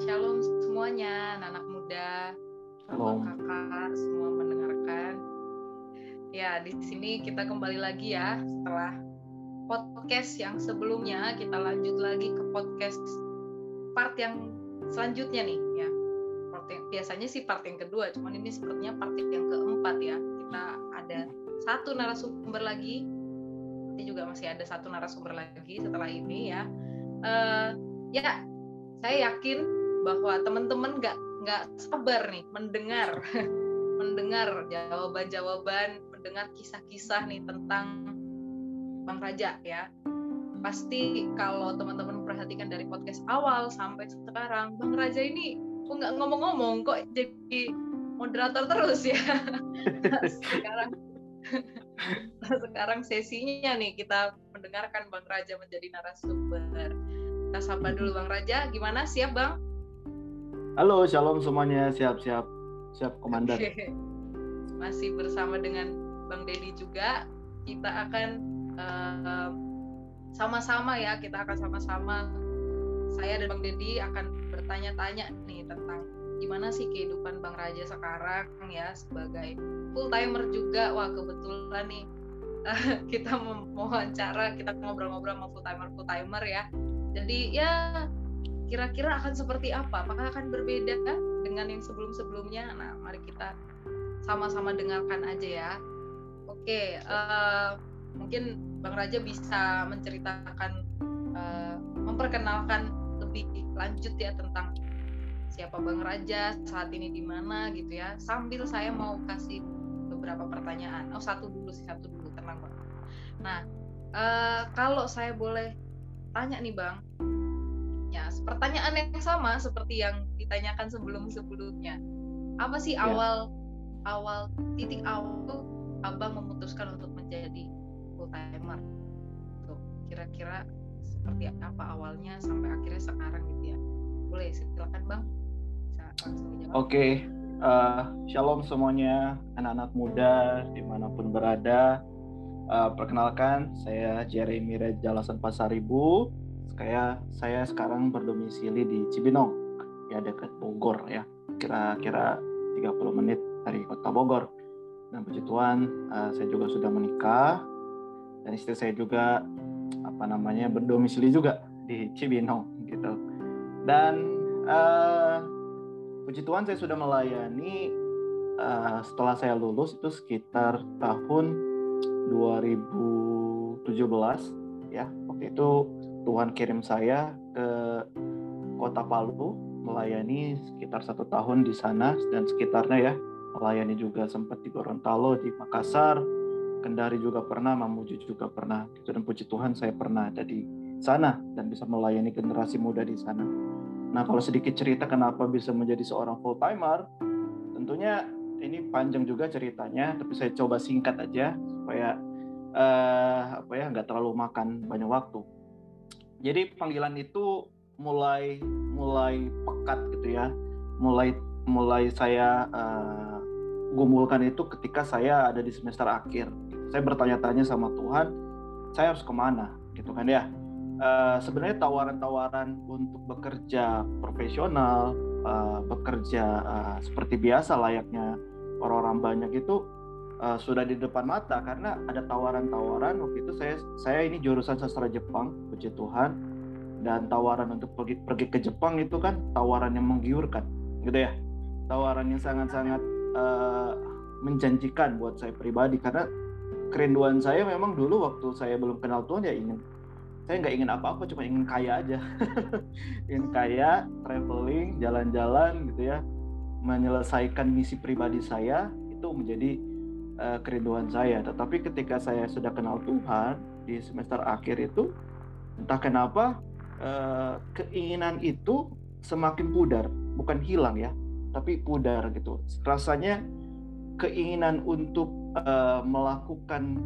shalom semuanya, anak muda, Shalom. kakak, semua mendengarkan. Ya, di sini kita kembali lagi ya setelah podcast yang sebelumnya kita lanjut lagi ke podcast part yang selanjutnya nih ya. Part yang, biasanya sih part yang kedua, cuman ini sepertinya part yang keempat ya. Kita ada satu narasumber lagi. Nanti juga masih ada satu narasumber lagi setelah ini ya. Eh, ya, saya yakin bahwa teman-teman nggak nggak sabar nih mendengar mendengar jawaban-jawaban, mendengar kisah-kisah nih tentang Bang Raja ya. Pasti kalau teman-teman perhatikan dari podcast awal sampai sekarang, Bang Raja ini kok nggak ngomong-ngomong kok jadi moderator terus ya. sekarang sekarang sesinya nih kita mendengarkan Bang Raja menjadi narasumber. Kita sapa dulu Bang Raja, gimana siap Bang? Halo, shalom semuanya. Siap-siap. Siap, komandan. Masih bersama dengan Bang Dedi juga. Kita akan eh, sama-sama ya, kita akan sama-sama saya dan Bang Dedi akan bertanya-tanya nih tentang gimana sih kehidupan Bang Raja sekarang ya sebagai full timer juga. Wah, kebetulan nih kita mewawancara, kita ngobrol-ngobrol sama full timer full timer ya. Jadi ya kira-kira akan seperti apa? Apakah akan berbeda dengan yang sebelum-sebelumnya? Nah, mari kita sama-sama dengarkan aja ya. Oke, eh, mungkin Bang Raja bisa menceritakan, eh, memperkenalkan lebih lanjut ya tentang siapa Bang Raja saat ini di mana gitu ya. Sambil saya mau kasih beberapa pertanyaan. Oh satu dulu satu dulu tenang Bang. Nah, eh, kalau saya boleh tanya nih Bang, ya pertanyaan yang sama seperti yang ditanyakan sebelum-sebelumnya. Apa sih Ya. awal awal titik awal tuh abang memutuskan untuk menjadi full timer? Tuh kira-kira seperti apa awalnya sampai akhirnya sekarang gitu ya? Boleh silakan bang, bisa langsung dijawab. Oke, eh, shalom semuanya, anak-anak muda di mana pun berada. Eh, perkenalkan, saya Jeremy Rejalasan Pasaribu. Saya saya sekarang berdomisili di Cibinong, ya dekat Bogor ya. Kira-kira 30 menit dari kota Bogor. Dan puji Tuhan, eh, saya juga sudah menikah dan istri saya juga apa namanya berdomisili juga di Cibinong gitu. Dan eh, puji Tuhan saya sudah melayani eh, setelah saya lulus itu sekitar tahun 2017 ya. Waktu itu Tuhan kirim saya ke Kota Palu melayani sekitar satu tahun di sana dan sekitarnya ya melayani juga sempat di Gorontalo di Makassar Kendari juga pernah Mamuju juga pernah. Gitu dan puji Tuhan saya pernah ada di sana dan bisa melayani generasi muda di sana. Nah kalau sedikit cerita kenapa bisa menjadi seorang full timer tentunya ini panjang juga ceritanya tapi saya coba singkat aja supaya eh, apa ya nggak terlalu makan banyak waktu jadi panggilan itu mulai mulai pekat gitu ya. Mulai mulai saya eh, gumulkan itu ketika saya ada di semester akhir. Saya bertanya-tanya sama Tuhan saya harus ke mana? Gitu kan ya. Eh, sebenarnya tawaran-tawaran untuk bekerja profesional eh, bekerja eh, seperti biasa layaknya orang-orang banyak itu eh, sudah di depan mata karena ada tawaran-tawaran. Waktu itu saya saya ini jurusan sastra Jepang puji Tuhan. Dan tawaran untuk pergi pergi ke Jepang itu kan tawaran yang menggiurkan gitu ya. Tawaran yang sangat-sangat eh, menjanjikan buat saya pribadi. Karena kerinduan saya memang dulu waktu saya belum kenal Tuhan ya ingin saya nggak ingin apa-apa cuma ingin kaya aja. Ingin kaya traveling jalan-jalan gitu ya. Menyelesaikan misi pribadi saya itu menjadi eh, kerinduan saya. Tetapi ketika saya sudah kenal Tuhan di semester akhir itu entah kenapa eh, keinginan itu semakin pudar. Bukan hilang ya tapi pudar gitu. Rasanya keinginan untuk eh, melakukan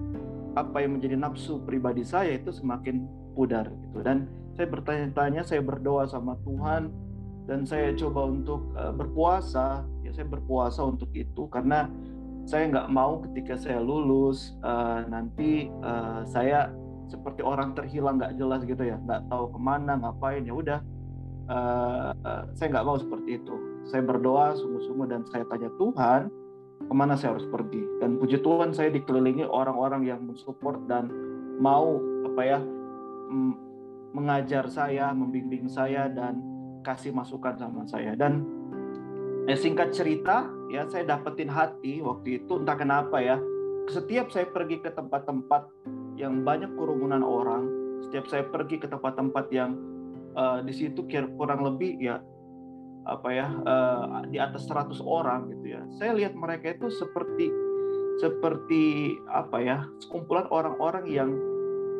apa yang menjadi nafsu pribadi saya itu semakin pudar gitu. Dan saya bertanya-tanya saya berdoa sama Tuhan dan saya coba untuk uh, berpuasa. Ya saya berpuasa untuk itu karena saya nggak mau ketika saya lulus uh, nanti uh, saya seperti orang terhilang nggak jelas gitu ya nggak tahu ke mana ngapain ya udah. Uh, uh, saya nggak mau seperti itu. Saya berdoa sungguh-sungguh dan saya tanya Tuhan ke mana saya harus pergi? Dan puji Tuhan saya dikelilingi orang-orang yang mensupport dan mau apa ya mengajar saya membimbing saya dan kasih masukan sama saya. Dan eh, singkat cerita ya saya dapetin hati waktu itu entah kenapa ya setiap saya pergi ke tempat-tempat yang banyak kerumunan orang setiap saya pergi ke tempat-tempat yang uh, di situ kurang lebih ya apa ya uh, di atas 100 orang gitu ya. Saya lihat mereka itu seperti seperti apa ya sekumpulan orang-orang yang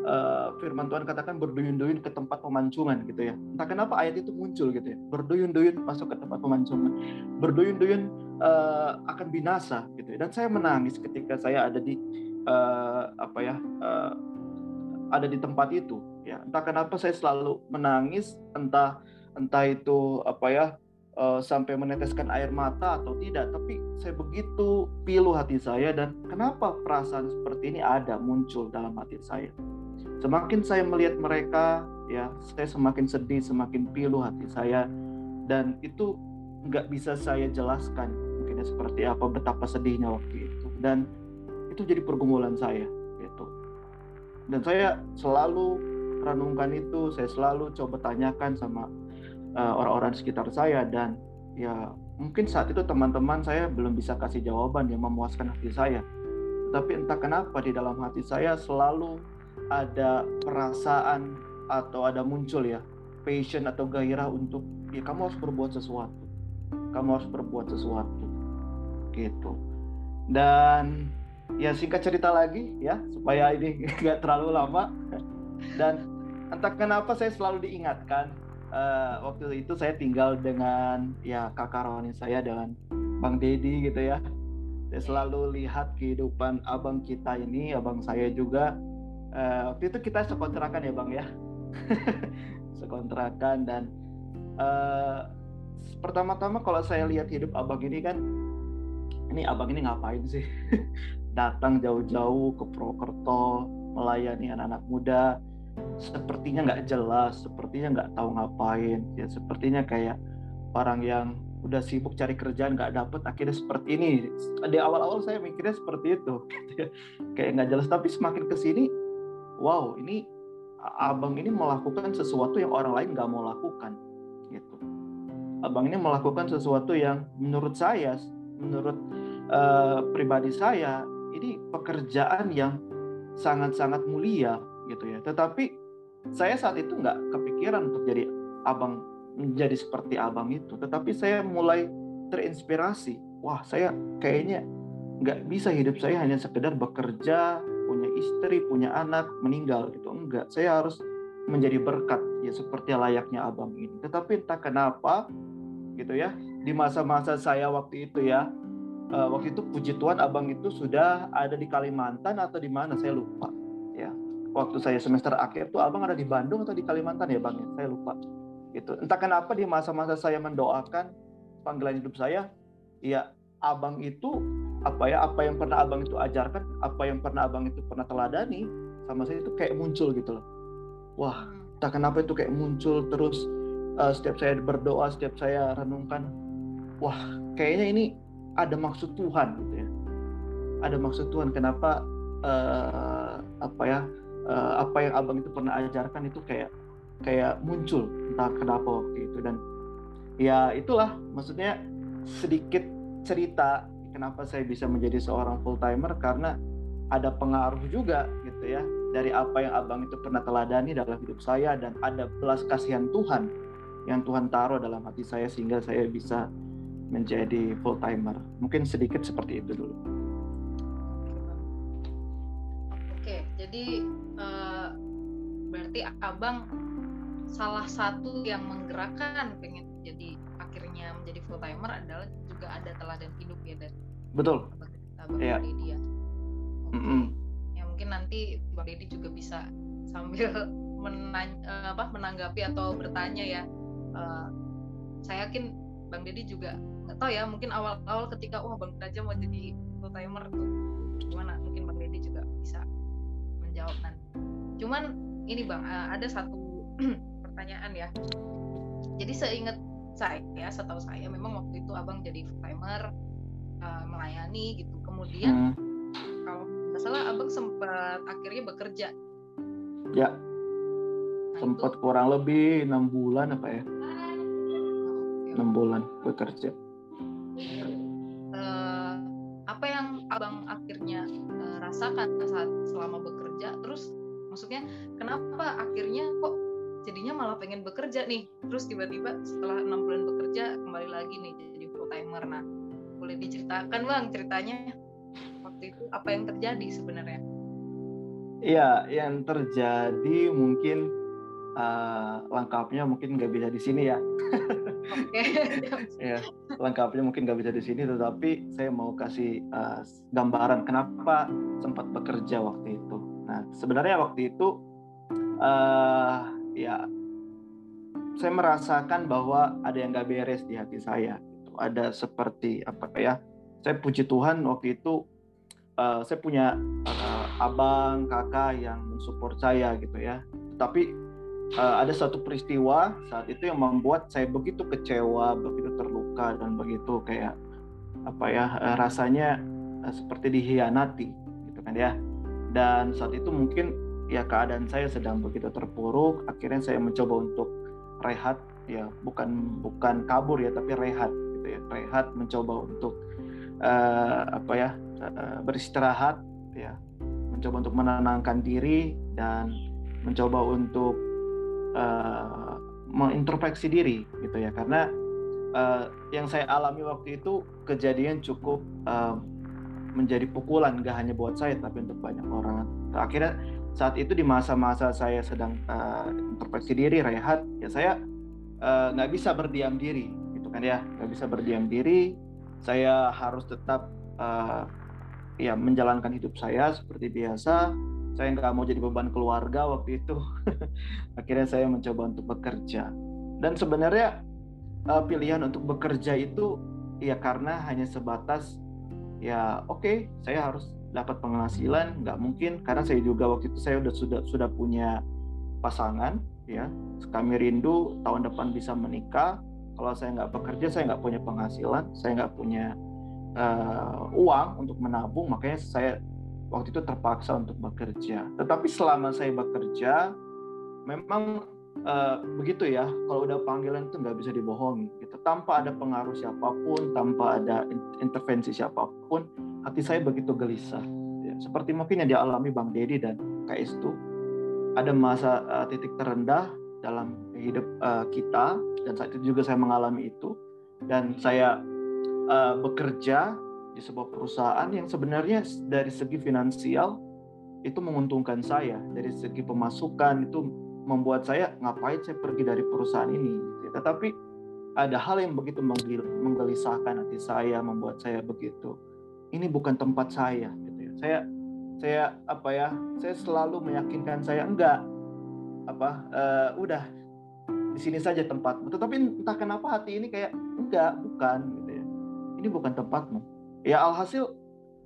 uh, firman Tuhan katakan berduyun-duyun ke tempat pemancingan gitu ya. Entah kenapa ayat itu muncul gitu ya. Berduyun-duyun masuk ke tempat pemancingan. Berduyun-duyun uh, akan binasa gitu ya. Dan saya menangis ketika saya ada di uh, apa ya uh, ada di tempat itu ya. Entah kenapa saya selalu menangis entah entah itu apa ya sampai meneteskan air mata atau tidak, tapi saya begitu pilu hati saya dan kenapa perasaan seperti ini ada muncul dalam hati saya. Semakin saya melihat mereka, ya saya semakin sedih, semakin pilu hati saya. Dan itu nggak bisa saya jelaskan mungkin seperti apa betapa sedihnya waktu itu. Dan itu jadi pergumulan saya gitu. Dan saya selalu renungkan itu saya selalu coba tanyakan sama uh, orang-orang sekitar saya. Dan ya mungkin saat itu teman-teman saya belum bisa kasih jawaban yang memuaskan hati saya. Tapi entah kenapa di dalam hati saya selalu ada perasaan atau ada muncul ya passion atau gairah untuk ya kamu harus berbuat sesuatu. Kamu harus berbuat sesuatu. Gitu. Dan ya singkat cerita lagi ya supaya ini nggak terlalu lama dan entah kenapa saya selalu diingatkan uh, waktu itu saya tinggal dengan ya kakak rawani saya dengan Bang Dedi gitu ya. Saya selalu lihat kehidupan abang kita ini, abang saya juga. Uh, waktu itu kita sekontrakan ya bang ya, sekontrakan dan uh, pertama-tama kalau saya lihat hidup abang ini kan, ini abang ini ngapain sih? Datang jauh-jauh ke Purwokerto melayani anak-anak muda sepertinya nggak jelas, sepertinya nggak tahu ngapain, ya sepertinya kayak orang yang udah sibuk cari kerjaan nggak dapet akhirnya seperti ini. Di awal-awal saya mikirnya seperti itu kayak nggak jelas tapi semakin ke sini wow ini abang ini melakukan sesuatu yang orang lain nggak mau lakukan gitu abang ini melakukan sesuatu yang menurut saya menurut uh, pribadi saya ini pekerjaan yang sangat-sangat mulia gitu ya. Tetapi saya saat itu nggak kepikiran untuk jadi abang menjadi seperti abang itu. Tetapi saya mulai terinspirasi. Wah saya kayaknya nggak bisa hidup saya hanya sekedar bekerja, istri, punya anak, meninggal gitu. Enggak, saya harus menjadi berkat ya seperti layaknya abang ini. Tetapi entah kenapa gitu ya di masa-masa saya waktu itu ya uh, waktu itu puji Tuhan abang itu sudah ada di Kalimantan atau di mana saya lupa waktu saya semester akhir tuh abang ada di Bandung atau di Kalimantan ya bang ya saya lupa gitu entah kenapa di masa-masa saya mendoakan panggilan hidup saya ya abang itu apa ya apa yang pernah abang itu ajarkan apa yang pernah abang itu pernah teladani sama saya itu kayak muncul gitu loh. Wah entah kenapa itu kayak muncul terus uh, setiap saya berdoa setiap saya renungkan wah kayaknya ini ada maksud Tuhan gitu ya. Ada maksud Tuhan kenapa uh, apa ya uh, apa yang abang itu pernah ajarkan itu kayak kayak muncul entah kenapa waktu itu. Dan ya itulah maksudnya sedikit cerita kenapa saya bisa menjadi seorang full timer karena ada pengaruh juga gitu ya dari apa yang abang itu pernah teladani dalam hidup saya dan ada belas kasihan Tuhan yang Tuhan taruh dalam hati saya sehingga saya bisa menjadi full timer mungkin sedikit seperti itu dulu. Oke jadi uh, berarti abang salah satu yang menggerakkan pengen jadi akhirnya menjadi full timer adalah juga ada teladan hidup ya dari betul. Abang, yeah. Dedi ya mm -hmm. ya mungkin nanti bang Dedi juga bisa sambil menany uh, apa menanggapi atau bertanya ya. Uh, saya yakin bang Dedi juga nggak tahu ya mungkin awal-awal ketika wah bang Raja mau jadi full timer tuh. Gimana? Mungkin bang Dedi juga bisa menjawab nanti. Cuman ini bang eh, ada satu pertanyaan ya. Jadi seingat saya setahu saya memang waktu itu abang jadi full timer uh, melayani gitu. Kemudian hmm. kalau nggak salah abang sempat akhirnya bekerja. Ya. Nah, sempat itu, kurang lebih enam bulan apa ya? Enam bulan bekerja. Uh, apa yang abang akhirnya uh, rasakan saat selama bekerja? Terus maksudnya kenapa akhirnya kok jadinya malah pengen bekerja nih terus tiba-tiba setelah enam bulan bekerja kembali lagi nih jadi full timer nah boleh diceritakan bang ceritanya waktu itu apa yang terjadi sebenarnya Iya, yang terjadi mungkin uh, lengkapnya mungkin nggak bisa di sini ya. Oke. ya, lengkapnya mungkin nggak bisa di sini, tetapi saya mau kasih uh, gambaran kenapa sempat bekerja waktu itu. Nah, sebenarnya waktu itu uh, ya saya merasakan bahwa ada yang gak beres di hati saya gitu. ada seperti apa ya saya puji Tuhan waktu itu uh, saya punya uh, abang kakak yang mensupport saya gitu ya tapi uh, ada satu peristiwa saat itu yang membuat saya begitu kecewa begitu terluka dan begitu kayak apa ya uh, rasanya uh, seperti dihianati gitu kan ya dan saat itu mungkin ya keadaan saya sedang begitu terpuruk akhirnya saya mencoba untuk rehat ya bukan bukan kabur ya tapi rehat gitu ya. Rehat mencoba untuk uh, apa ya uh, beristirahat ya. Mencoba untuk menenangkan diri dan mencoba untuk uh, mengintrospeksi diri gitu ya. Karena uh, yang saya alami waktu itu kejadian cukup uh, menjadi pukulan gak hanya buat saya tapi untuk banyak orang. Akhirnya saat itu di masa-masa saya sedang uh, introspeksi diri rehat ya saya eh, nggak uh, bisa berdiam diri gitu kan ya. Nggak bisa berdiam diri. Saya harus tetap uh, ya menjalankan hidup saya seperti biasa. Saya nggak mau jadi beban keluarga waktu itu. Akhirnya saya mencoba untuk bekerja. Dan sebenarnya uh, pilihan untuk bekerja itu ya karena hanya sebatas ya oke okay, saya harus dapat penghasilan nggak mungkin. Karena saya juga waktu itu saya sudah sudah sudah punya pasangan ya. Kami rindu tahun depan bisa menikah. Kalau saya nggak bekerja saya nggak punya penghasilan saya nggak punya uh, uang untuk menabung makanya saya waktu itu terpaksa untuk bekerja. Tetapi selama saya bekerja memang uh, begitu ya kalau udah panggilan itu nggak bisa dibohongi gitu. Tanpa ada pengaruh siapa pun tanpa ada intervensi siapa pun hati saya begitu gelisah. Ya, seperti mungkin yang dialami Bang Dedi dan Kak Estu, ada masa uh, titik terendah dalam hidup uh, kita dan saat itu juga saya mengalami itu. Dan saya uh, bekerja di sebuah perusahaan yang sebenarnya dari segi finansial itu menguntungkan saya. Dari segi pemasukan itu membuat saya ngapain saya pergi dari perusahaan ini? Tetapi ada hal yang begitu menggelisahkan hati saya membuat saya begitu ini bukan tempat saya gitu ya. Saya saya apa ya? Saya selalu meyakinkan saya enggak apa uh, udah di sini saja tempatmu. Tetapi entah kenapa hati ini kayak enggak, bukan gitu ya. Ini bukan tempatmu. Ya alhasil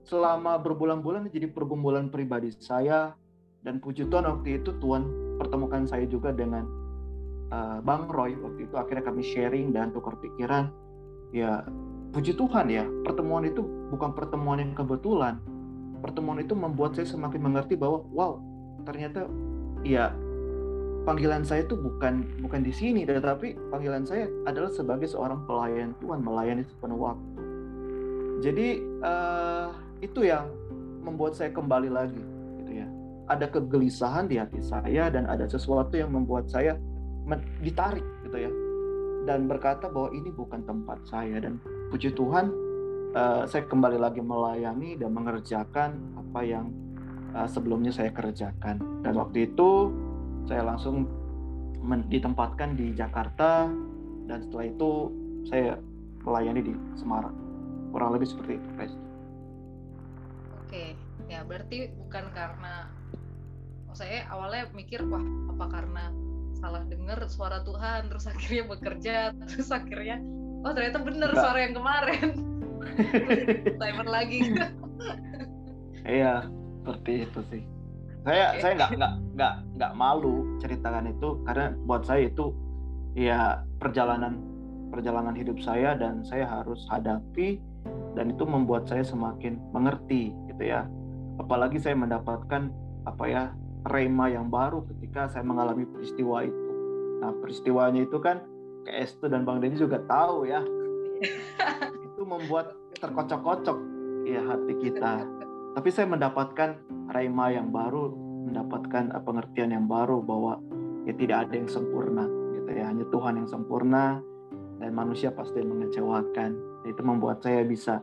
selama berbulan-bulan jadi pergumulan pribadi saya dan puji Tuhan waktu itu Tuhan pertemukan saya juga dengan uh, Bang Roy waktu itu akhirnya kami sharing dan tukar pikiran ya puji Tuhan ya, pertemuan itu bukan pertemuan yang kebetulan. Pertemuan itu membuat saya semakin mengerti bahwa wow, ternyata ya panggilan saya itu bukan bukan di sini, tetapi panggilan saya adalah sebagai seorang pelayan Tuhan, melayani sepenuh waktu. Jadi uh, itu yang membuat saya kembali lagi, gitu ya. Ada kegelisahan di hati saya dan ada sesuatu yang membuat saya ditarik, gitu ya, dan berkata bahwa ini bukan tempat saya dan puji Tuhan uh, saya kembali lagi melayani dan mengerjakan apa yang uh, sebelumnya saya kerjakan dan waktu itu saya langsung ditempatkan di Jakarta dan setelah itu saya melayani di Semarang kurang lebih seperti itu guys. Oke ya berarti bukan karena oh, saya awalnya mikir wah apa karena salah dengar suara Tuhan terus akhirnya bekerja terus akhirnya oh ternyata bener Enggak. suara yang kemarin. Timer lagi. Iya seperti itu sih. Saya okay. saya nggak nggak nggak nggak malu ceritakan itu karena buat saya itu ya perjalanan perjalanan hidup saya dan saya harus hadapi dan itu membuat saya semakin mengerti gitu ya. Apalagi saya mendapatkan apa ya rema yang baru ketika saya mengalami peristiwa itu. Nah peristiwanya itu kan kayak Estu dan Bang Denny juga tahu ya. Itu membuat terkocok-kocok ya hati kita. Tapi saya mendapatkan rema yang baru mendapatkan pengertian yang baru bahwa ya tidak ada yang sempurna gitu ya. Hanya Tuhan yang sempurna dan manusia pasti mengecewakan. Itu membuat saya bisa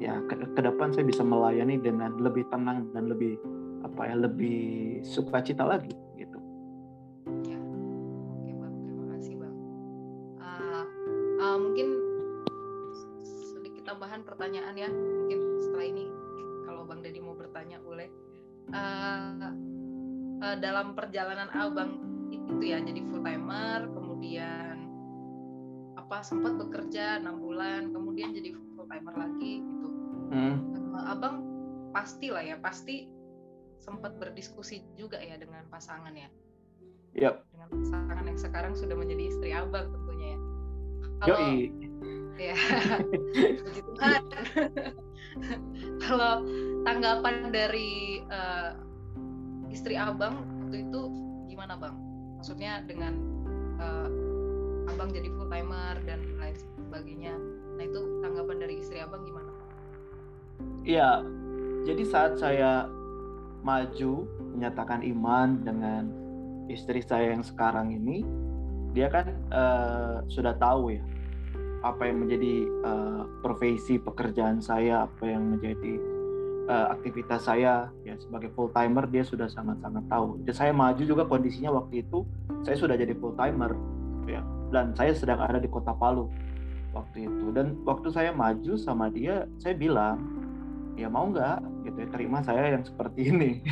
ya ke, ke depan saya bisa melayani dengan lebih tenang dan lebih apa ya lebih sukacita lagi pertanyaan ya, mungkin setelah ini kalau bang Dedi mau bertanya boleh. Uh, uh, dalam perjalanan abang itu ya jadi full timer, kemudian apa sempat bekerja enam bulan, kemudian jadi full timer lagi gitu hmm. abang pasti lah ya pasti sempat berdiskusi juga ya dengan pasangan ya yep. dengan pasangan yang sekarang sudah menjadi istri abang tentunya ya kalau Yoi. Ya puji Tuhan. Kalau tanggapan dari uh, istri abang waktu itu gimana bang? Maksudnya dengan uh, abang jadi full timer dan lain sebagainya. Nah itu tanggapan dari istri abang gimana? Iya, jadi saat saya maju menyatakan iman dengan istri saya yang sekarang ini, dia kan uh, sudah tahu ya apa yang menjadi uh, profesi pekerjaan saya, apa yang menjadi uh, aktivitas saya ya sebagai full timer dia sudah sangat-sangat tahu. Dan saya maju juga kondisinya waktu itu saya sudah jadi full timer ya. Dan saya sedang ada di kota Palu waktu itu. Dan waktu saya maju sama dia saya bilang ya mau nggak? Gitu ya terima saya yang seperti ini.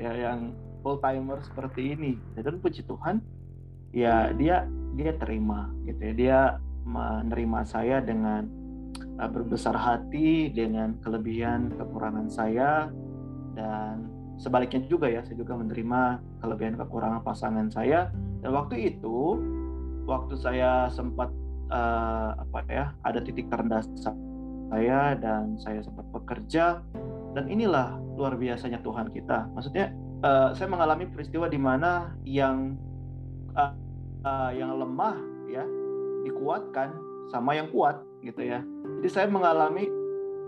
Ya yang full timer seperti ini. Dan puji Tuhan ya dia dia terima gitu ya. Dia menerima saya dengan uh, berbesar hati dengan kelebihan kekurangan saya dan sebaliknya juga ya saya juga menerima kelebihan kekurangan pasangan saya dan waktu itu waktu saya sempat uh, apa ya ada titik terendah saya dan saya sempat bekerja dan inilah luar biasanya Tuhan kita. Maksudnya uh, saya mengalami peristiwa di mana yang uh, uh, yang lemah ya dikuatkan sama yang kuat gitu ya. Jadi saya mengalami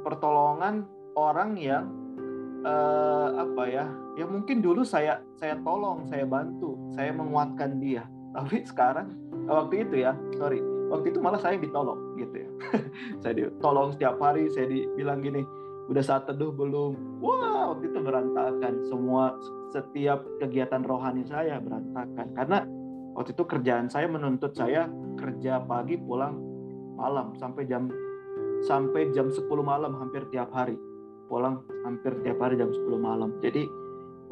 pertolongan orang yang uh, apa ya? Ya mungkin dulu saya saya tolong, saya bantu, saya menguatkan dia. Tapi sekarang waktu itu ya, sorry, waktu itu malah saya ditolong gitu ya saya ditolong setiap hari saya dibilang gini udah saat teduh belum wah waktu itu berantakan semua setiap kegiatan rohani saya berantakan karena waktu itu kerjaan saya menuntut saya kerja pagi pulang malam sampai jam sampai jam 10 malam hampir tiap hari pulang hampir tiap hari jam 10 malam jadi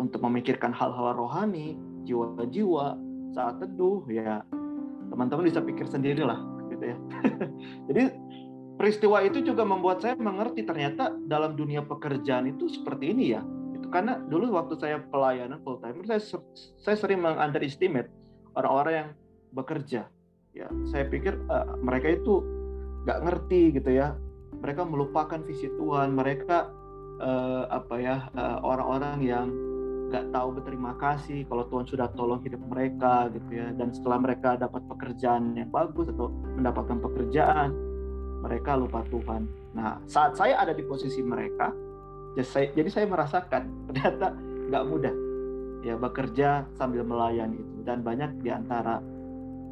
untuk memikirkan hal-hal rohani jiwa-jiwa saat teduh ya teman-teman bisa pikir sendirilah gitu ya. Jadi peristiwa itu juga membuat saya mengerti ternyata dalam dunia pekerjaan itu seperti ini ya. Karena dulu waktu saya pelayanan full time saya saya sering mengunderestimate orang-orang yang bekerja. Ya, saya pikir uh, mereka itu nggak ngerti gitu ya. Mereka melupakan visi Tuhan. Mereka uh, apa ya eh, orang-orang yang nggak tahu berterima kasih kalau Tuhan sudah tolong hidup mereka gitu ya dan setelah mereka dapat pekerjaan yang bagus atau mendapatkan pekerjaan mereka lupa Tuhan. Nah saat saya ada di posisi mereka jadi saya, jadi saya merasakan ternyata nggak mudah ya bekerja sambil melayani itu dan banyak di antara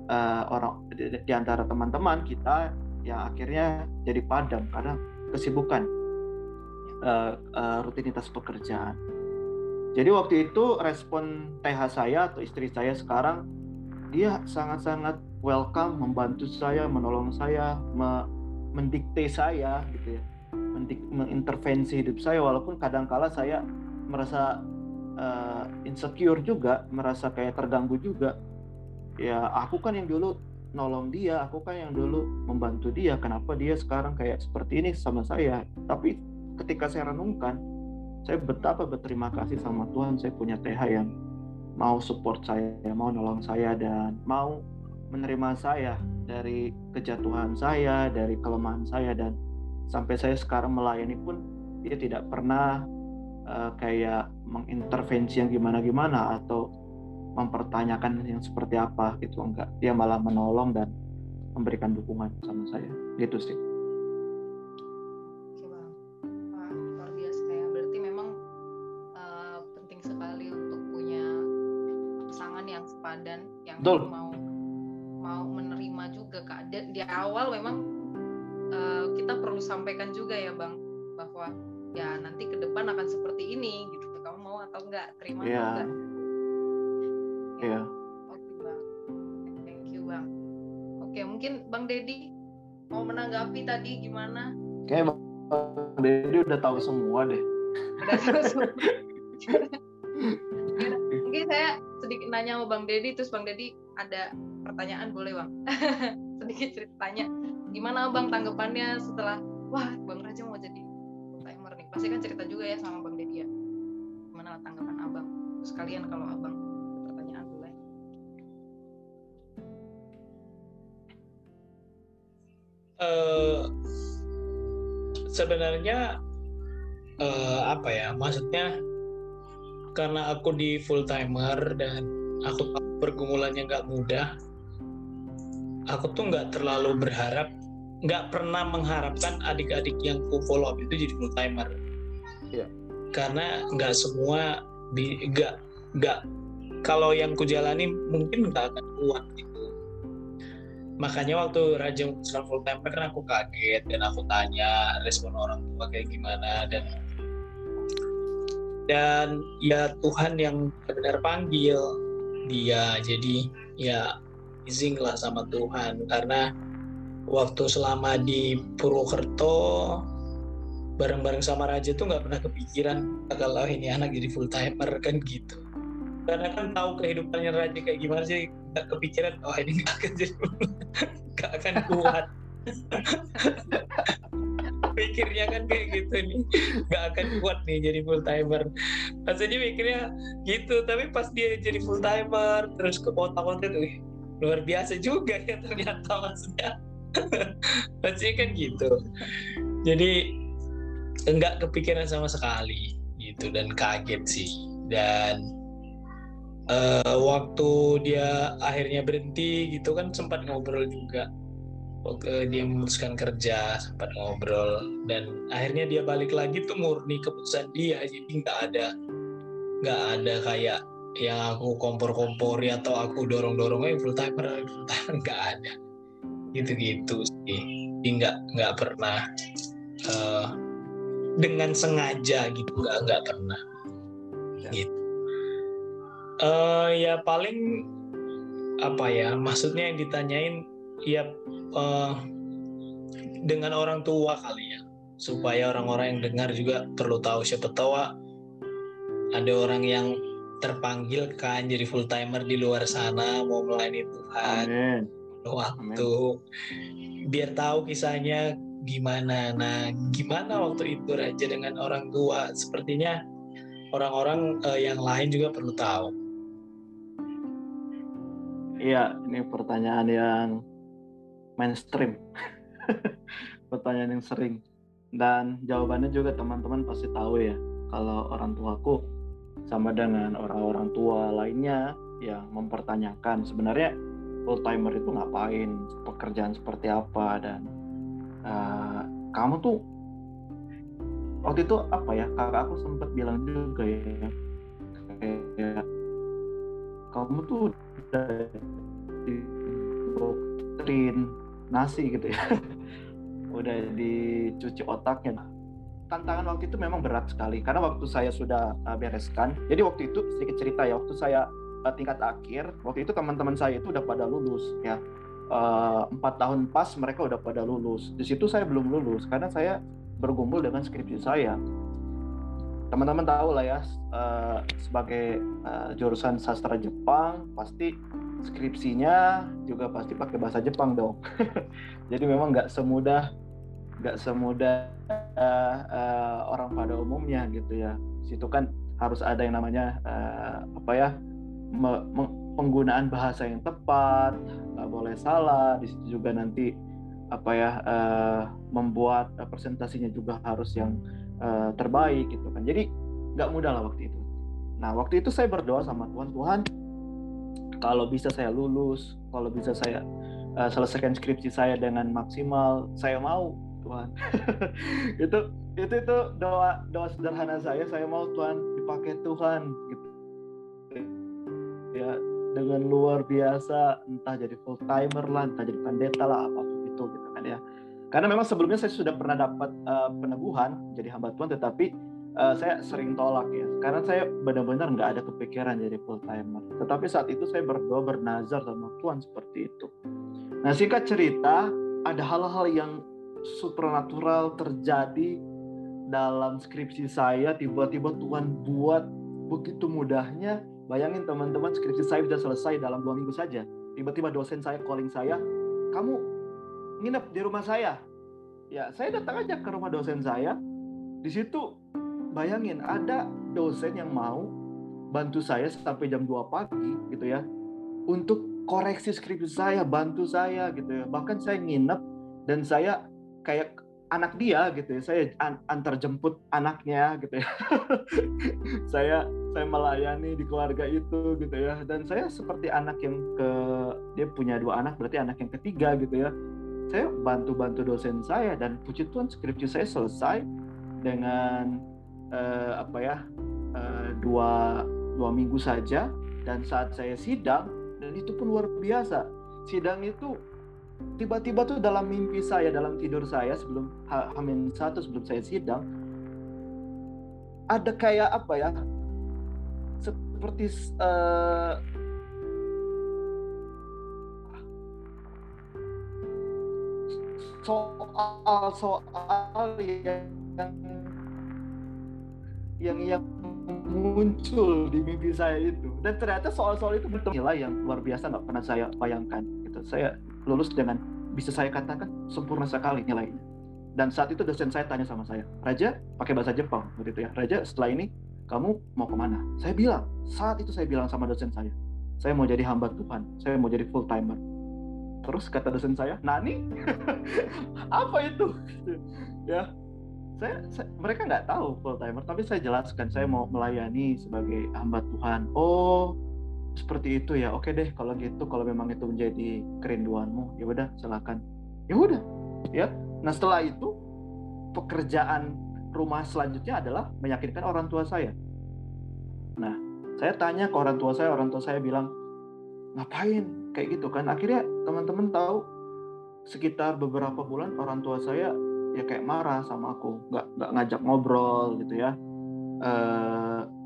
uh, orang di, di antara teman-teman kita yang akhirnya jadi padam karena kesibukan uh, uh, rutinitas pekerjaan. Jadi waktu itu respon TH saya atau istri saya sekarang dia sangat-sangat welcome membantu saya, menolong saya, me mendikte saya gitu ya. Mengintervensi hidup saya walaupun kadangkala saya merasa uh, insecure juga, merasa kayak terganggu juga. Ya, aku kan yang dulu nolong dia, aku kan yang dulu membantu dia, kenapa dia sekarang kayak seperti ini sama saya? Tapi ketika saya renungkan, saya betapa berterima kasih sama Tuhan saya punya TH yang mau support saya mau nolong saya dan mau menerima saya dari kejatuhan saya, dari kelemahan saya dan sampai saya sekarang melayani pun dia tidak pernah uh, kayak mengintervensi yang gimana-gimana atau mempertanyakan yang seperti apa gitu enggak. Dia malah menolong dan memberikan dukungan sama saya. Gitu sih. Betul. mau mau menerima juga kak. Dan di awal memang uh, kita perlu sampaikan juga ya bang bahwa ya nanti ke depan akan seperti ini gitu kamu mau atau enggak terima yeah. atau enggak Iya. Yeah. Oke bang, thank you bang. Oke mungkin bang Dedi mau menanggapi tadi gimana? Kayak bang Dedi udah tahu semua deh. Udah tahu semua. mungkin saya sedikit nanya sama Bang Dedi terus Bang Dedi ada pertanyaan boleh Bang sedikit ceritanya gimana Bang tanggapannya setelah wah Bang Raja mau jadi pasti kan cerita juga ya sama Bang Dedi ya. Gimana tanggapan Abang? Terus kalian kalau Abang pertanyaan boleh uh, sebenarnya uh, apa ya maksudnya karena aku di full timer dan aku pergumulannya nggak mudah aku tuh nggak terlalu berharap nggak pernah mengharapkan adik-adik yang ku follow up itu jadi full timer. Yeah. karena nggak semua nggak nggak. Kalau yang ku jalani mungkin nggak akan kuat gitu. Makanya waktu Raja memutuskan full timer kan aku kaget dan aku tanya respon orang tua kayak gimana dan dan ya Tuhan yang benar panggil dia. Jadi ya izin lah sama Tuhan karena waktu selama di Purwokerto bareng-bareng sama Raja tuh nggak pernah kepikiran kalau ini anak jadi full timer kan gitu. Karena kan tahu kehidupannya Raja kayak gimana sih nggak kepikiran oh ini nggak akan jadi nggak akan kuat. Pikirnya kan kayak gitu nih nggak akan kuat nih jadi full timer. Maksudnya mikirnya gitu tapi pas dia jadi full timer terus ke kota-kota tuh luar biasa juga ya ternyata maksudnya maksudnya kan gitu. Jadi enggak kepikiran sama sekali gitu dan kaget sih. Dan uh, waktu dia akhirnya berhenti gitu kan sempat ngobrol juga. Waktu dia memutuskan kerja sempat ngobrol dan akhirnya dia balik lagi tuh murni keputusan dia. Jadi nggak ada nggak ada kayak yang aku kompor-kompori atau aku dorong-dorong eh full timer full timer nggak ada gitu-gitu sih. Nggak nggak pernah uh, dengan sengaja gitu nggak nggak pernah. Ya. gitu. Uh, ya paling apa ya maksudnya yang ditanyain ya uh, dengan orang tua kali ya. Supaya orang-orang yang dengar juga perlu tahu siapa tahu ada orang yang terpanggil kan jadi full timer di luar sana mau melayani Tuhan. Amen. Waktu Amen. biar tahu kisahnya gimana. Nah gimana waktu itu Raja dengan orang tua? Sepertinya orang-orang uh, yang lain juga perlu tahu. Iya, ini pertanyaan yang mainstream. Pertanyaan yang sering. Dan jawabannya juga teman-teman pasti tahu ya. Kalau orang tuaku sama dengan orang-orang tua lainnya yang mempertanyakan. Sebenarnya full timer itu ngapain? Pekerjaan seperti apa? Dan uh, kamu tuh waktu itu apa ya kakak aku sempat bilang juga ya kayak kamu tuh udah doktrin nasi gitu ya. Udah dicuci otaknya. Tantangan waktu itu memang berat sekali karena waktu saya sudah uh, bereskan jadi waktu itu sedikit cerita ya waktu saya tingkat akhir waktu itu teman-teman saya itu udah pada lulus ya uh, empat tahun pas mereka udah pada lulus di situ saya belum lulus karena saya bergumul dengan skripsi saya teman-teman tahu lah ya uh, sebagai uh, jurusan sastra Jepang pasti skripsinya juga pasti pakai bahasa Jepang dong. Jadi memang nggak semudah nggak semudah uh, uh, orang pada umumnya gitu ya. Situ kan harus ada yang namanya uh, apa ya penggunaan bahasa yang tepat nggak boleh salah. Di situ juga nanti apa ya uh, membuat presentasinya juga harus yang uh, terbaik gitu kan. Jadi nggak mudah lah waktu itu. Nah waktu itu saya berdoa sama Tuhan Tuhan kalau bisa saya lulus kalau bisa saya selesaikan skripsi saya dengan maksimal saya mau Tuhan. Itu itu itu doa doa sederhana saya saya mau Tuhan dipakai Tuhan gitu ya dengan luar biasa entah jadi full timer lah entah jadi pendeta lah apa pun itu gitu kan ya. Karena memang sebelumnya saya sudah pernah dapat uh, peneguhan jadi hamba Tuhan tetapi uh, saya sering tolak ya. Karena saya benar-benar nggak ada kepikiran jadi full timer. Tetapi saat itu saya berdoa bernazar sama Tuhan seperti itu. Nah singkat cerita ada hal-hal yang supernatural terjadi dalam skripsi saya tiba-tiba Tuhan buat begitu mudahnya Bayangin teman-teman skripsi saya sudah selesai dalam dua minggu saja. Tiba-tiba dosen saya calling saya, kamu nginep di rumah saya. Ya, saya datang aja ke rumah dosen saya. Di situ bayangin ada dosen yang mau bantu saya sampai jam 2 pagi gitu ya. Untuk koreksi skripsi saya, bantu saya gitu ya. Bahkan saya nginep dan saya kayak anak dia gitu ya. Saya antar jemput anaknya gitu ya. saya saya melayani di keluarga itu gitu ya. Dan saya seperti anak yang ke dia punya dua anak berarti anak yang ketiga gitu ya. Saya bantu-bantu dosen saya dan puji Tuhan skripsi saya selesai dengan uh, apa ya uh, dua dua minggu saja. Dan saat saya sidang dan itu pun luar biasa. Sidang itu tiba-tiba tuh dalam mimpi saya dalam tidur saya sebelum hamin satu sebelum saya sidang ada kayak apa ya seperti uh, soal-soal yang yang yang muncul di mimpi saya itu. Dan ternyata soal-soal itu betul nilai yang luar biasa nggak pernah saya bayangkan gitu. Saya lulus dengan bisa saya katakan sempurna sekali nilainya. Dan saat itu dosen saya tanya sama saya Raja pakai bahasa Jepang begitu ya. Raja setelah ini kamu mau ke mana? Saya bilang, saat itu saya bilang sama dosen saya, saya mau jadi hamba Tuhan, saya mau jadi full timer. Terus kata dosen saya, Nani, apa itu? ya, saya, saya mereka nggak tahu full timer, tapi saya jelaskan saya mau melayani sebagai hamba Tuhan. Oh, seperti itu ya. Oke deh, kalau gitu, kalau memang itu menjadi kerinduanmu, ya udah, silakan. Ya udah, ya. Nah setelah itu pekerjaan rumah selanjutnya adalah meyakinkan orang tua saya. Saya tanya ke orang tua saya, orang tua saya bilang, ngapain kayak gitu kan? Akhirnya teman-teman tahu sekitar beberapa bulan orang tua saya ya kayak marah sama aku, nggak nggak ngajak ngobrol gitu ya. E,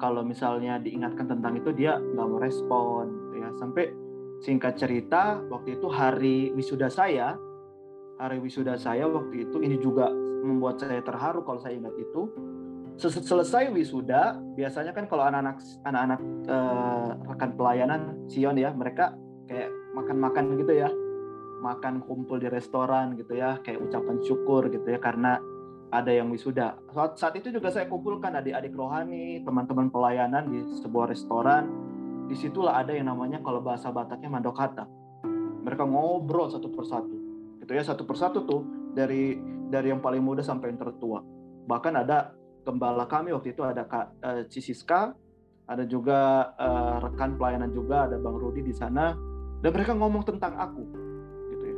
kalau misalnya diingatkan tentang itu dia nggak mau respon, gitu ya. Sampai singkat cerita waktu itu hari wisuda saya, hari wisuda saya waktu itu ini juga membuat saya terharu kalau saya ingat itu. Selesai wisuda, biasanya kan kalau anak-anak anak-anak uh, rekan pelayanan Sion ya, mereka kayak makan-makan gitu ya. Makan kumpul di restoran gitu ya, kayak ucapan syukur gitu ya karena ada yang wisuda. Saat, saat itu juga saya kumpulkan adik-adik rohani, teman-teman pelayanan di sebuah restoran. Di situlah ada yang namanya kalau bahasa Bataknya mandokata. Mereka ngobrol satu persatu. Gitu ya, satu persatu tuh dari dari yang paling muda sampai yang tertua. Bahkan ada gembala kami waktu itu ada Kak uh, Cisiska, ada juga uh, rekan pelayanan juga ada Bang Rudi di sana dan mereka ngomong tentang aku gitu ya.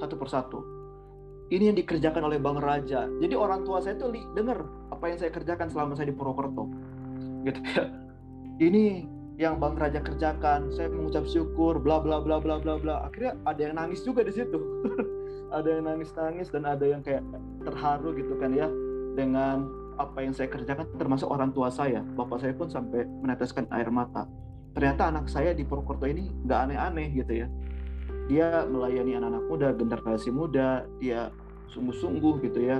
Satu persatu. Ini yang dikerjakan oleh Bang Raja. Jadi orang tua saya tuh dengar apa yang saya kerjakan selama saya di Purwokerto. Gitu ya. Ini yang Bang Raja kerjakan, saya mengucap syukur, bla bla bla bla bla bla. Akhirnya ada yang nangis juga di situ. ada yang nangis-nangis dan ada yang kayak terharu gitu kan ya dengan apa yang saya kerjakan termasuk orang tua saya. Bapak saya pun sampai meneteskan air mata. Ternyata anak saya di Purwokerto ini nggak aneh-aneh gitu ya. Dia melayani anak-anak muda generasi muda dia sungguh-sungguh gitu ya.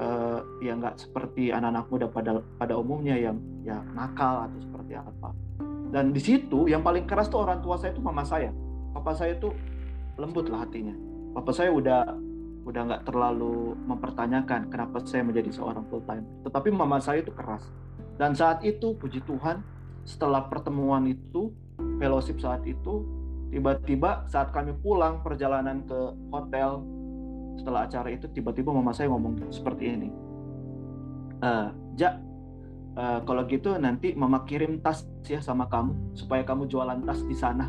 Uh, ya nggak seperti anak-anak muda pada pada umumnya yang ya nakal atau seperti apa. Dan di situ yang paling keras tuh orang tua saya itu mama saya. Papa saya tuh lembut lah hatinya. Papa saya udah udah nggak terlalu mempertanyakan kenapa saya menjadi seorang full time. Tetapi mama saya itu keras. Dan saat itu puji Tuhan setelah pertemuan itu fellowship saat itu tiba-tiba saat kami pulang perjalanan ke hotel setelah acara itu tiba-tiba mama saya ngomong seperti ini uh, ja uh, kalau gitu nanti mama kirim tas ya sama kamu supaya kamu jualan tas di sana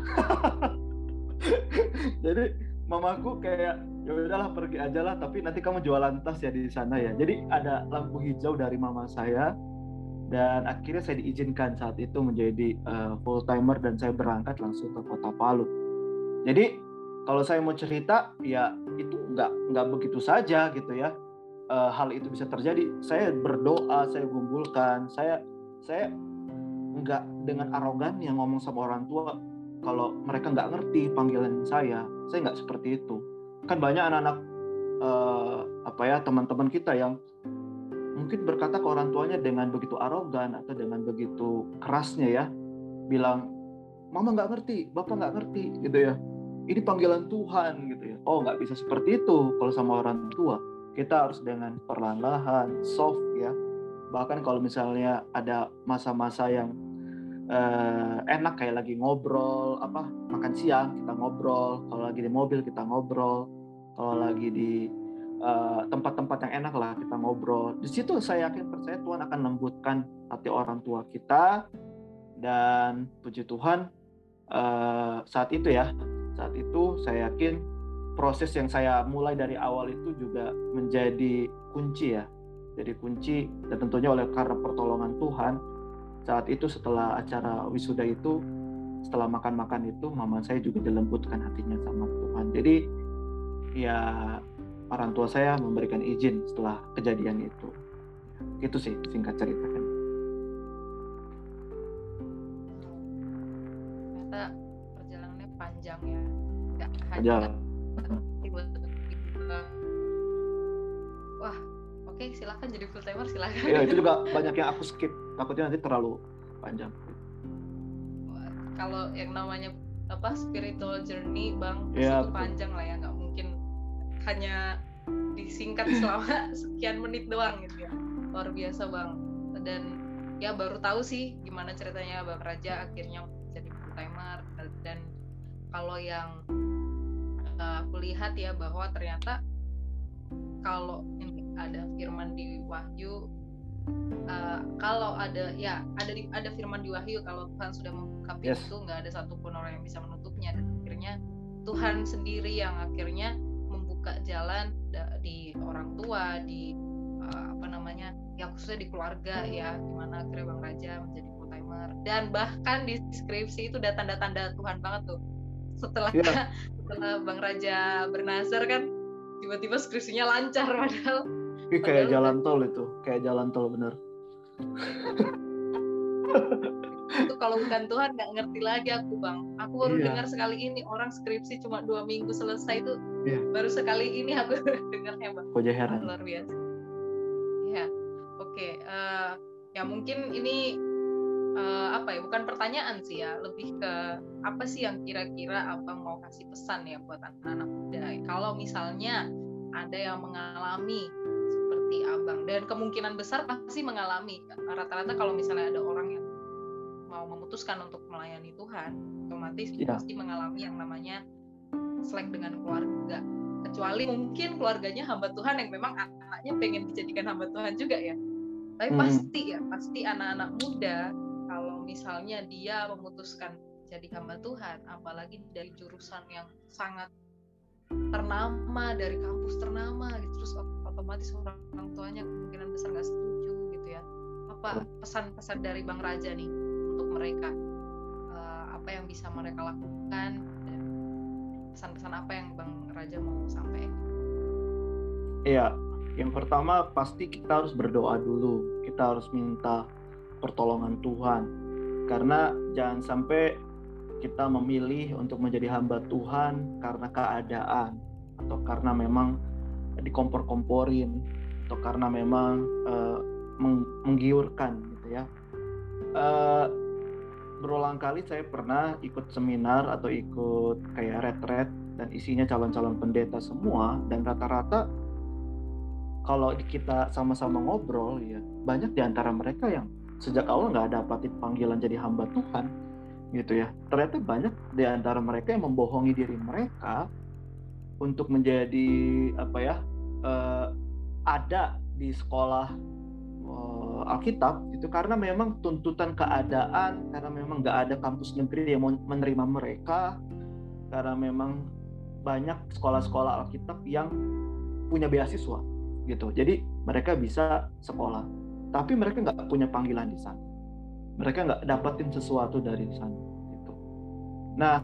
jadi mamaku kayak ya udahlah pergi aja lah tapi nanti kamu jualan tas ya di sana ya. Jadi ada lampu hijau dari mama saya dan akhirnya saya diizinkan saat itu menjadi uh, full timer dan saya berangkat langsung ke kota Palu. Jadi kalau saya mau cerita ya itu nggak nggak begitu saja gitu ya. Uh, hal itu bisa terjadi. Saya berdoa saya gumpulkan. Saya saya nggak dengan arogan yang ngomong sama orang tua kalau mereka nggak ngerti panggilan saya. Saya nggak seperti itu kan banyak anak-anak uh, apa ya teman-teman kita yang mungkin berkata ke orang tuanya dengan begitu arogan atau dengan begitu kerasnya ya bilang mama nggak ngerti bapak nggak ngerti gitu ya. Ini panggilan Tuhan gitu ya. Oh nggak bisa seperti itu kalau sama orang tua. Kita harus dengan perlahan-lahan soft ya. Bahkan kalau misalnya ada masa-masa yang uh, enak kayak lagi ngobrol apa makan siang kita ngobrol kalau lagi di mobil kita ngobrol kalau lagi di eh, tempat-tempat uh, yang enak lah kita ngobrol. Di situ saya yakin percaya Tuhan akan lembutkan hati orang tua kita dan puji Tuhan uh, saat itu ya saat itu saya yakin proses yang saya mulai dari awal itu juga menjadi kunci ya. Jadi kunci dan tentunya oleh karena pertolongan Tuhan saat itu setelah acara wisuda itu setelah makan-makan itu mama saya juga dilembutkan hatinya sama Tuhan. Jadi ya orang tua saya memberikan izin setelah kejadian itu. Itu sih singkat cerita kan ternyata perjalanannya panjang ya. Nggak hanya wah oke silahkan jadi full timer silahkan ya itu juga banyak yang aku skip takutnya nanti terlalu panjang. Kalau yang namanya apa spiritual journey bang ya, itu panjang lah ya nggak mungkin hanya disingkat selama sekian menit doang gitu ya. Luar biasa bang. Dan ya baru tahu sih gimana ceritanya bang Raja akhirnya jadi full timer. Dan kalau yang uh, aku lihat ya bahwa ternyata kalau ada firman di Wahyu uh, kalau ada ya ada di, ada firman di Wahyu kalau Tuhan sudah membuka pintu yes. nggak ada satupun orang yang bisa menutupnya dan akhirnya Tuhan sendiri yang akhirnya membuka jalan di orang tua di uh, apa namanya yang khususnya di keluarga ya gimana akhirnya Bang Raja menjadi full timer dan bahkan di skripsi itu ada tanda-tanda Tuhan banget tuh setelah yeah. setelah Bang Raja bernazar kan tiba-tiba skripsinya lancar padahal Ih, kayak jalan tol itu, kayak jalan tol bener. itu kalau bukan Tuhan nggak ngerti lagi aku bang. Aku baru iya. dengar sekali ini orang skripsi cuma dua minggu selesai itu iya. baru sekali ini aku dengarnya bang. Koja heran. Luar biasa. Ya, oke. Okay. Uh, eh, ya mungkin ini uh, apa ya? Bukan pertanyaan sih ya, lebih ke apa sih yang kira-kira abang mau kasih pesan ya buat anak-anak muda. Kalau misalnya ada yang mengalami seperti abang dan kemungkinan besar pasti mengalami rata-rata kalau misalnya ada orang yang mau memutuskan untuk melayani Tuhan otomatis ya. pasti mengalami yang namanya selek dengan keluarga kecuali mungkin keluarganya hamba Tuhan yang memang anaknya pengen dijadikan hamba Tuhan juga ya tapi hmm. pasti ya pasti anak-anak muda kalau misalnya dia memutuskan jadi hamba Tuhan apalagi dari jurusan yang sangat ternama dari kampus ternama gitu terus otomatis orang, orang tuanya kemungkinan besar nggak setuju gitu ya. Apa pesan-pesan dari bang Raja nih untuk mereka? Uh, apa yang bisa mereka lakukan? Dan pesan-pesan apa yang bang Raja mau sampaikan? Iya yang pertama pasti kita harus berdoa dulu. Kita harus minta pertolongan Tuhan. Karena jangan sampai kita memilih untuk menjadi hamba Tuhan karena keadaan atau karena memang dikompor-komporin atau karena memang uh, meng menggiurkan gitu ya. Uh, berulang kali saya pernah ikut seminar atau ikut kayak retret dan isinya calon-calon pendeta semua dan rata-rata kalau kita sama-sama ngobrol ya banyak di antara mereka yang sejak awal nggak dapat panggilan jadi hamba Tuhan gitu ya. Ternyata banyak di antara mereka yang membohongi diri mereka untuk menjadi apa ya uh, ada di sekolah uh, Alkitab itu karena memang tuntutan keadaan karena memang nggak ada kampus negeri yang menerima mereka karena memang banyak sekolah-sekolah Alkitab yang punya beasiswa gitu. Jadi mereka bisa sekolah tapi mereka nggak punya panggilan di sana. Mereka nggak dapetin sesuatu dari sana gitu. Nah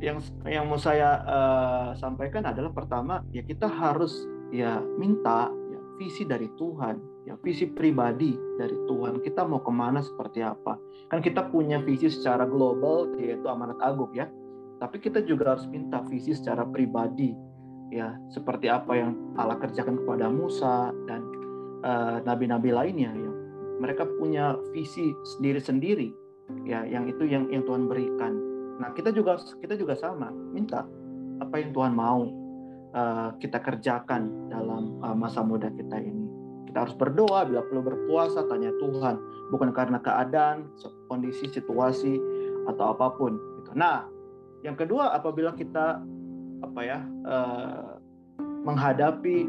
yang yang mau saya uh, sampaikan adalah pertama ya kita harus ya minta ya, visi dari Tuhan ya visi pribadi dari Tuhan. Kita mau ke mana seperti apa? Kan kita punya visi secara global yaitu amanat agung ya. Tapi kita juga harus minta visi secara pribadi ya seperti apa yang Allah kerjakan kepada Musa dan eh, nabi-nabi uh, lainnya ya. Mereka punya visi sendiri-sendiri ya yang itu yang yang Tuhan berikan Nah, kita juga kita juga sama, minta apa yang Tuhan mau uh, kita kerjakan dalam uh, masa muda kita ini. Kita harus berdoa, bila perlu berpuasa, tanya Tuhan, bukan karena keadaan, kondisi, situasi atau apa pun. Gitu. Nah, yang kedua, apabila kita apa ya uh, menghadapi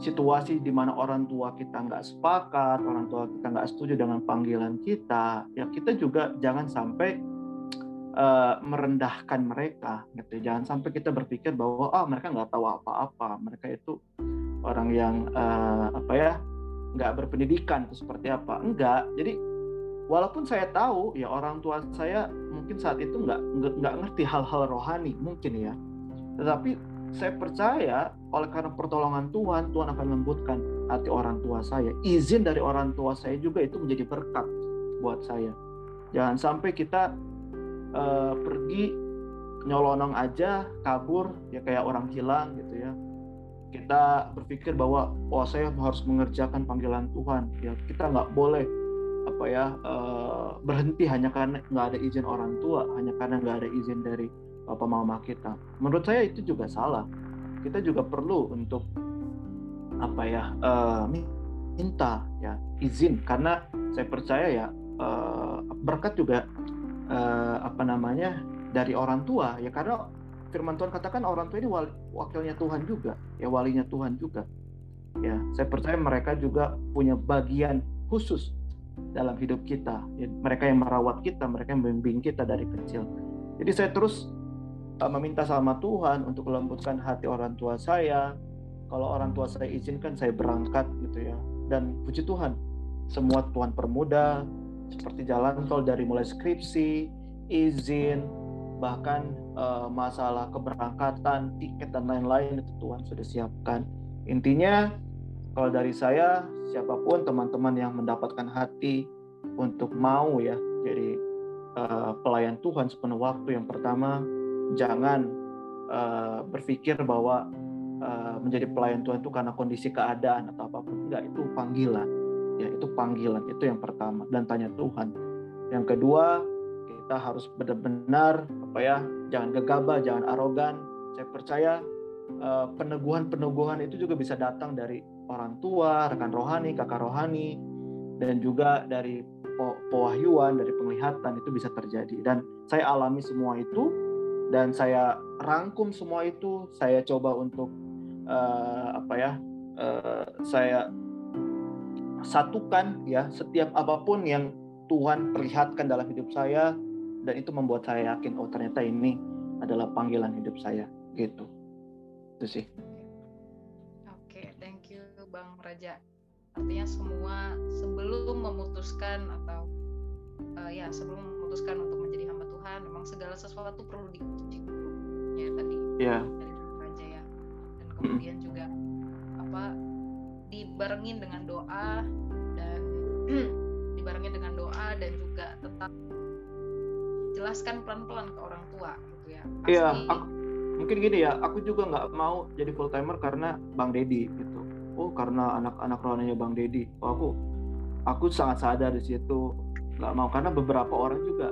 situasi di mana orang tua kita nggak sepakat, orang tua kita nggak setuju dengan panggilan kita, ya kita juga jangan sampai uh, merendahkan mereka gitu. Jangan sampai kita berpikir bahwa ah oh, mereka nggak tahu apa-apa. Mereka itu orang yang uh, apa ya nggak berpendidikan itu seperti apa. Enggak. Jadi walaupun saya tahu ya orang tua saya mungkin saat itu nggak nggak ngerti hal-hal rohani mungkin ya. Tetapi saya percaya oleh karena pertolongan Tuhan Tuhan akan lembutkan hati orang tua saya. Izin dari orang tua saya juga itu menjadi berkat buat saya. Jangan sampai kita uh, pergi nyolonong aja kabur ya kayak orang hilang gitu ya. Kita berpikir bahwa oh saya harus mengerjakan panggilan Tuhan. Ya kita nggak boleh apa ya uh, berhenti hanya karena nggak ada izin orang tua hanya karena nggak ada izin dari bapak mama kita. Menurut saya itu juga salah. Kita juga perlu untuk apa ya uh, minta ya izin. Karena saya percaya ya uh, berkat juga uh, apa namanya dari orang tua. Ya karena firman Tuhan katakan orang tua ini wali, wakilnya Tuhan juga. Ya walinya Tuhan juga. Ya saya percaya mereka juga punya bagian khusus dalam hidup kita. Ya, mereka yang merawat kita mereka yang membimbing kita dari kecil. Jadi saya terus uh, meminta sama Tuhan untuk melembutkan hati orang tua saya. Kalau orang tua saya izinkan saya berangkat gitu ya. Dan puji Tuhan semua Tuhan permudah seperti jalan tol dari mulai skripsi, izin, bahkan uh, masalah keberangkatan, tiket dan lain-lain itu Tuhan sudah siapkan. Intinya kalau dari saya siapa pun teman-teman yang mendapatkan hati untuk mau ya jadi uh, pelayan Tuhan sepenuh waktu yang pertama jangan uh, berpikir bahwa menjadi pelayan Tuhan itu karena kondisi keadaan atau apa pun enggak itu panggilan ya itu panggilan itu yang pertama dan tanya Tuhan. Yang kedua kita harus benar-benar apa ya jangan gegabah jangan arogan. Saya percaya uh, peneguhan-peneguhan itu juga bisa datang dari orang tua rekan rohani kakak rohani dan juga dari pewahyuan dari penglihatan itu bisa terjadi. Dan saya alami semua itu dan saya rangkum semua itu. Saya coba untuk uh, apa ya uh, saya satukan ya setiap apa pun yang Tuhan perlihatkan dalam hidup saya dan itu membuat saya yakin oh ternyata ini adalah panggilan hidup saya gitu. Itu sih. Oke okay, thank you bang Raja. Artinya semua sebelum memutuskan atau uh, ya sebelum memutuskan untuk menjadi hamba Tuhan memang segala sesuatu perlu diuji dulu ya tadi yeah. dari Raja ya. Dan kemudian juga apa dibarengin dengan doa dan dibarengin dengan doa dan juga tetap jelaskan pelan-pelan ke orang tua gitu ya. Iya, mungkin gini ya, aku juga nggak mau jadi full timer karena Bang Dedi gitu. Oh, karena anak-anak rohaninya Bang Dedi. Oh, aku aku sangat sadar di situ nggak mau karena beberapa orang juga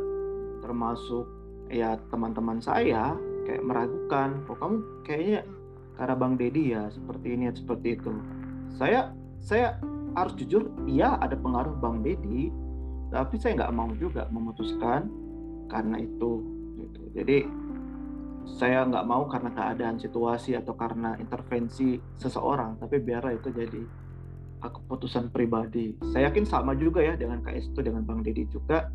termasuk ya teman-teman saya kayak meragukan, oh kamu kayaknya hmm. karena Bang Dedi ya seperti ini seperti itu saya saya harus jujur iya ada pengaruh Bang Dedi tapi saya nggak mau juga memutuskan karena itu gitu. jadi saya nggak mau karena keadaan situasi atau karena intervensi seseorang tapi biarlah itu jadi keputusan pribadi. Saya yakin sama juga ya dengan KS itu dengan Bang Deddy juga.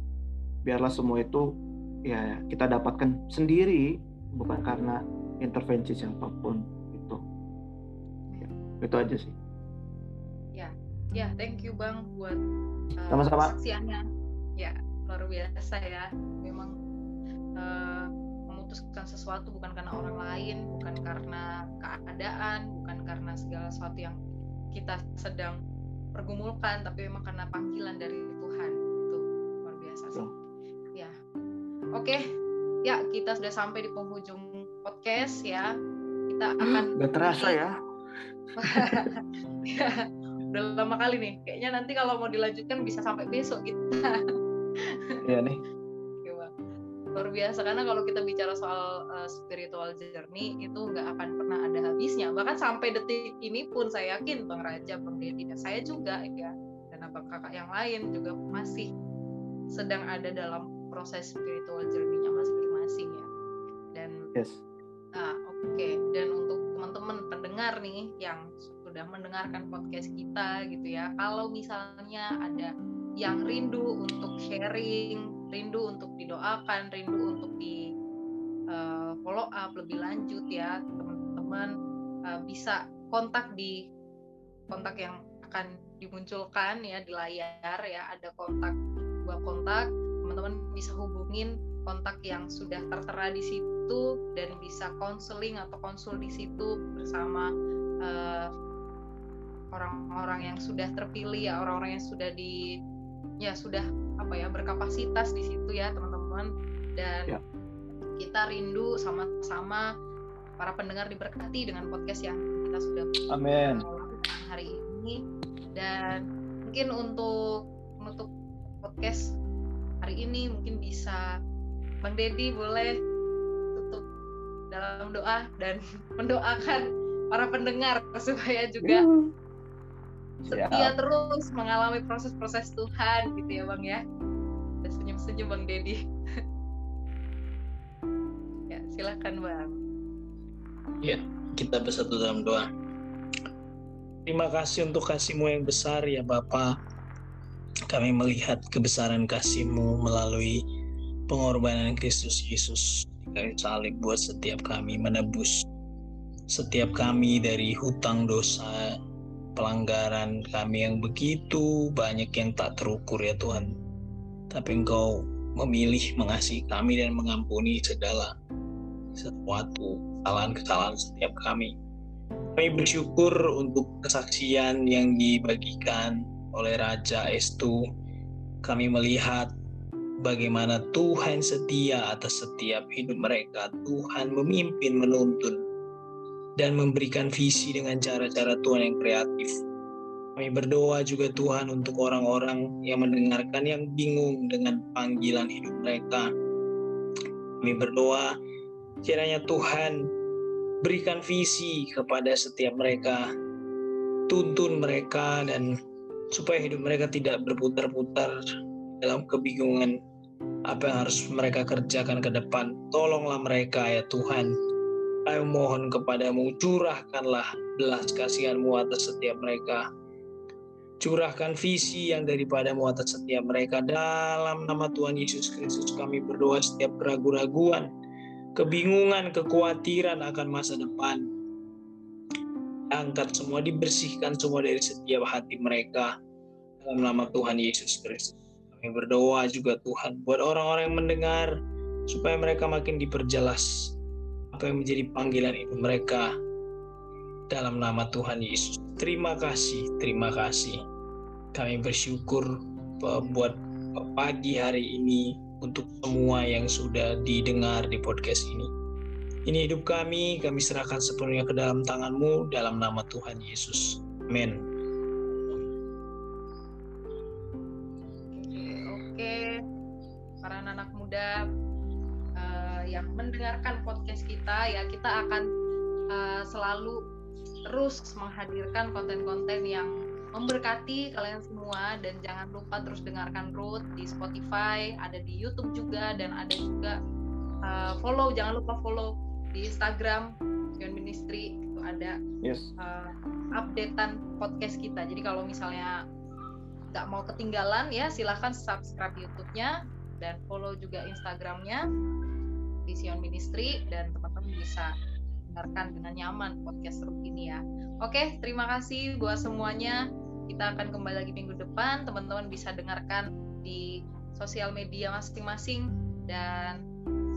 Biarlah semua itu ya kita dapatkan sendiri bukan karena intervensi siapa pun itu ya, itu aja sih ya thank you bang buat uh, sama-sama. kesaksiannya ya luar biasa ya. Memang uh, memutuskan sesuatu bukan karena orang lain bukan karena keadaan bukan karena segala sesuatu yang kita sedang pergumulkan tapi memang karena panggilan dari Tuhan. Itu luar biasa sih. Ya. Oke. Ya kita sudah sampai di penghujung podcast ya. Kita akan Gak terasa ya. Ya udah lama kali nih. Kayaknya nanti kalau mau dilanjutkan bisa sampai besok kita. Iya nih. Luar biasa karena kalau kita bicara soal uh, spiritual journey itu nggak akan pernah ada habisnya. Bahkan sampai detik ini pun saya yakin bang Raja bang Dedi dan saya juga ya dan abang kakak yang lain juga masih sedang ada dalam proses spiritual journey-nya masing-masing ya. Dan yes. nah oke. Okay. dan untuk teman-teman pendengar nih yang sudah mendengarkan podcast kita gitu ya. Kalau misalnya ada yang rindu untuk sharing rindu untuk didoakan, rindu untuk di uh, follow up lebih lanjut ya teman-teman uh, bisa kontak di kontak yang akan dimunculkan ya di layar ya. Ada kontak dua kontak. Teman-teman bisa hubungin kontak yang sudah tertera di situ dan bisa konseling atau konsul di situ bersama uh, orang-orang yang sudah terpilih ya orang-orang yang sudah di ya sudah apa ya berkapasitas di situ ya teman-teman dan ya. kita rindu sama-sama para pendengar diberkati dengan podcast yang kita sudah Amin. hari ini dan mungkin untuk menutup podcast hari ini mungkin bisa Bang Dedi boleh tutup dalam doa dan mendoakan para pendengar supaya juga uh setia terus mengalami proses-proses Tuhan gitu ya bang ya. Dan senyum-senyum bang Dedi ya silakan bang. Ya kita bersatu dalam doa. Terima kasih untuk kasihmu yang besar ya Bapak kami melihat kebesaran kasihmu melalui pengorbanan Kristus Yesus. Kayu salib buat setiap kami menebus setiap kami dari hutang dosa pelanggaran kami yang begitu banyak yang tak terukur ya Tuhan. Tapi Engkau memilih mengasihi kami dan mengampuni segala sesuatu kesalahan-kesalahan setiap kami. Kami bersyukur untuk kesaksian yang dibagikan oleh Raja Estu. Kami melihat bagaimana Tuhan setia atas setiap hidup mereka. Tuhan memimpin, menuntun, dan memberikan visi dengan cara-cara Tuhan yang kreatif. Kami berdoa juga Tuhan untuk orang-orang yang mendengarkan yang bingung dengan panggilan hidup mereka. Kami berdoa kiranya Tuhan berikan visi kepada setiap mereka, tuntun mereka dan supaya hidup mereka tidak berputar-putar dalam kebingungan apa yang harus mereka kerjakan ke depan. Tolonglah mereka ya Tuhan kami mohon kepadamu, curahkanlah belas kasihanmu atas setiap mereka. Curahkan visi yang daripadamu atas setiap mereka. Dalam nama Tuhan Yesus Kristus kami berdoa setiap keraguan-raguan, kebingungan, kekhawatiran akan masa depan. Angkat semua, dibersihkan semua dari setiap hati mereka. Dalam nama Tuhan Yesus Kristus. Kami berdoa juga Tuhan buat orang-orang yang mendengar supaya mereka makin diperjelas apa yang menjadi panggilan itu mereka dalam nama Tuhan Yesus. Terima kasih, terima kasih. Kami bersyukur buat pagi hari ini untuk semua yang sudah didengar di podcast ini. Ini hidup kami, kami serahkan sepenuhnya ke dalam tanganmu dalam nama Tuhan Yesus. Amin. Oke, para anak muda, mendengarkan podcast kita ya kita akan uh, selalu terus menghadirkan konten-konten yang memberkati kalian semua dan jangan lupa terus dengarkan Ruth di Spotify, ada di YouTube juga dan ada juga uh, follow jangan lupa follow di Instagram Sion Ministry itu ada yes. uh, updatean podcast kita. Jadi kalau misalnya nggak mau ketinggalan ya silahkan subscribe YouTube-nya dan follow juga Instagramnya di Sion Ministry dan teman-teman bisa dengarkan dengan nyaman podcast seru ini ya. Oke, terima kasih buat semuanya. Kita akan kembali lagi minggu depan. Teman-teman bisa dengarkan di sosial media masing-masing dan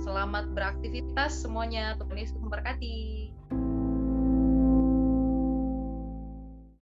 selamat beraktivitas semuanya. Tuhan Yesus memberkati.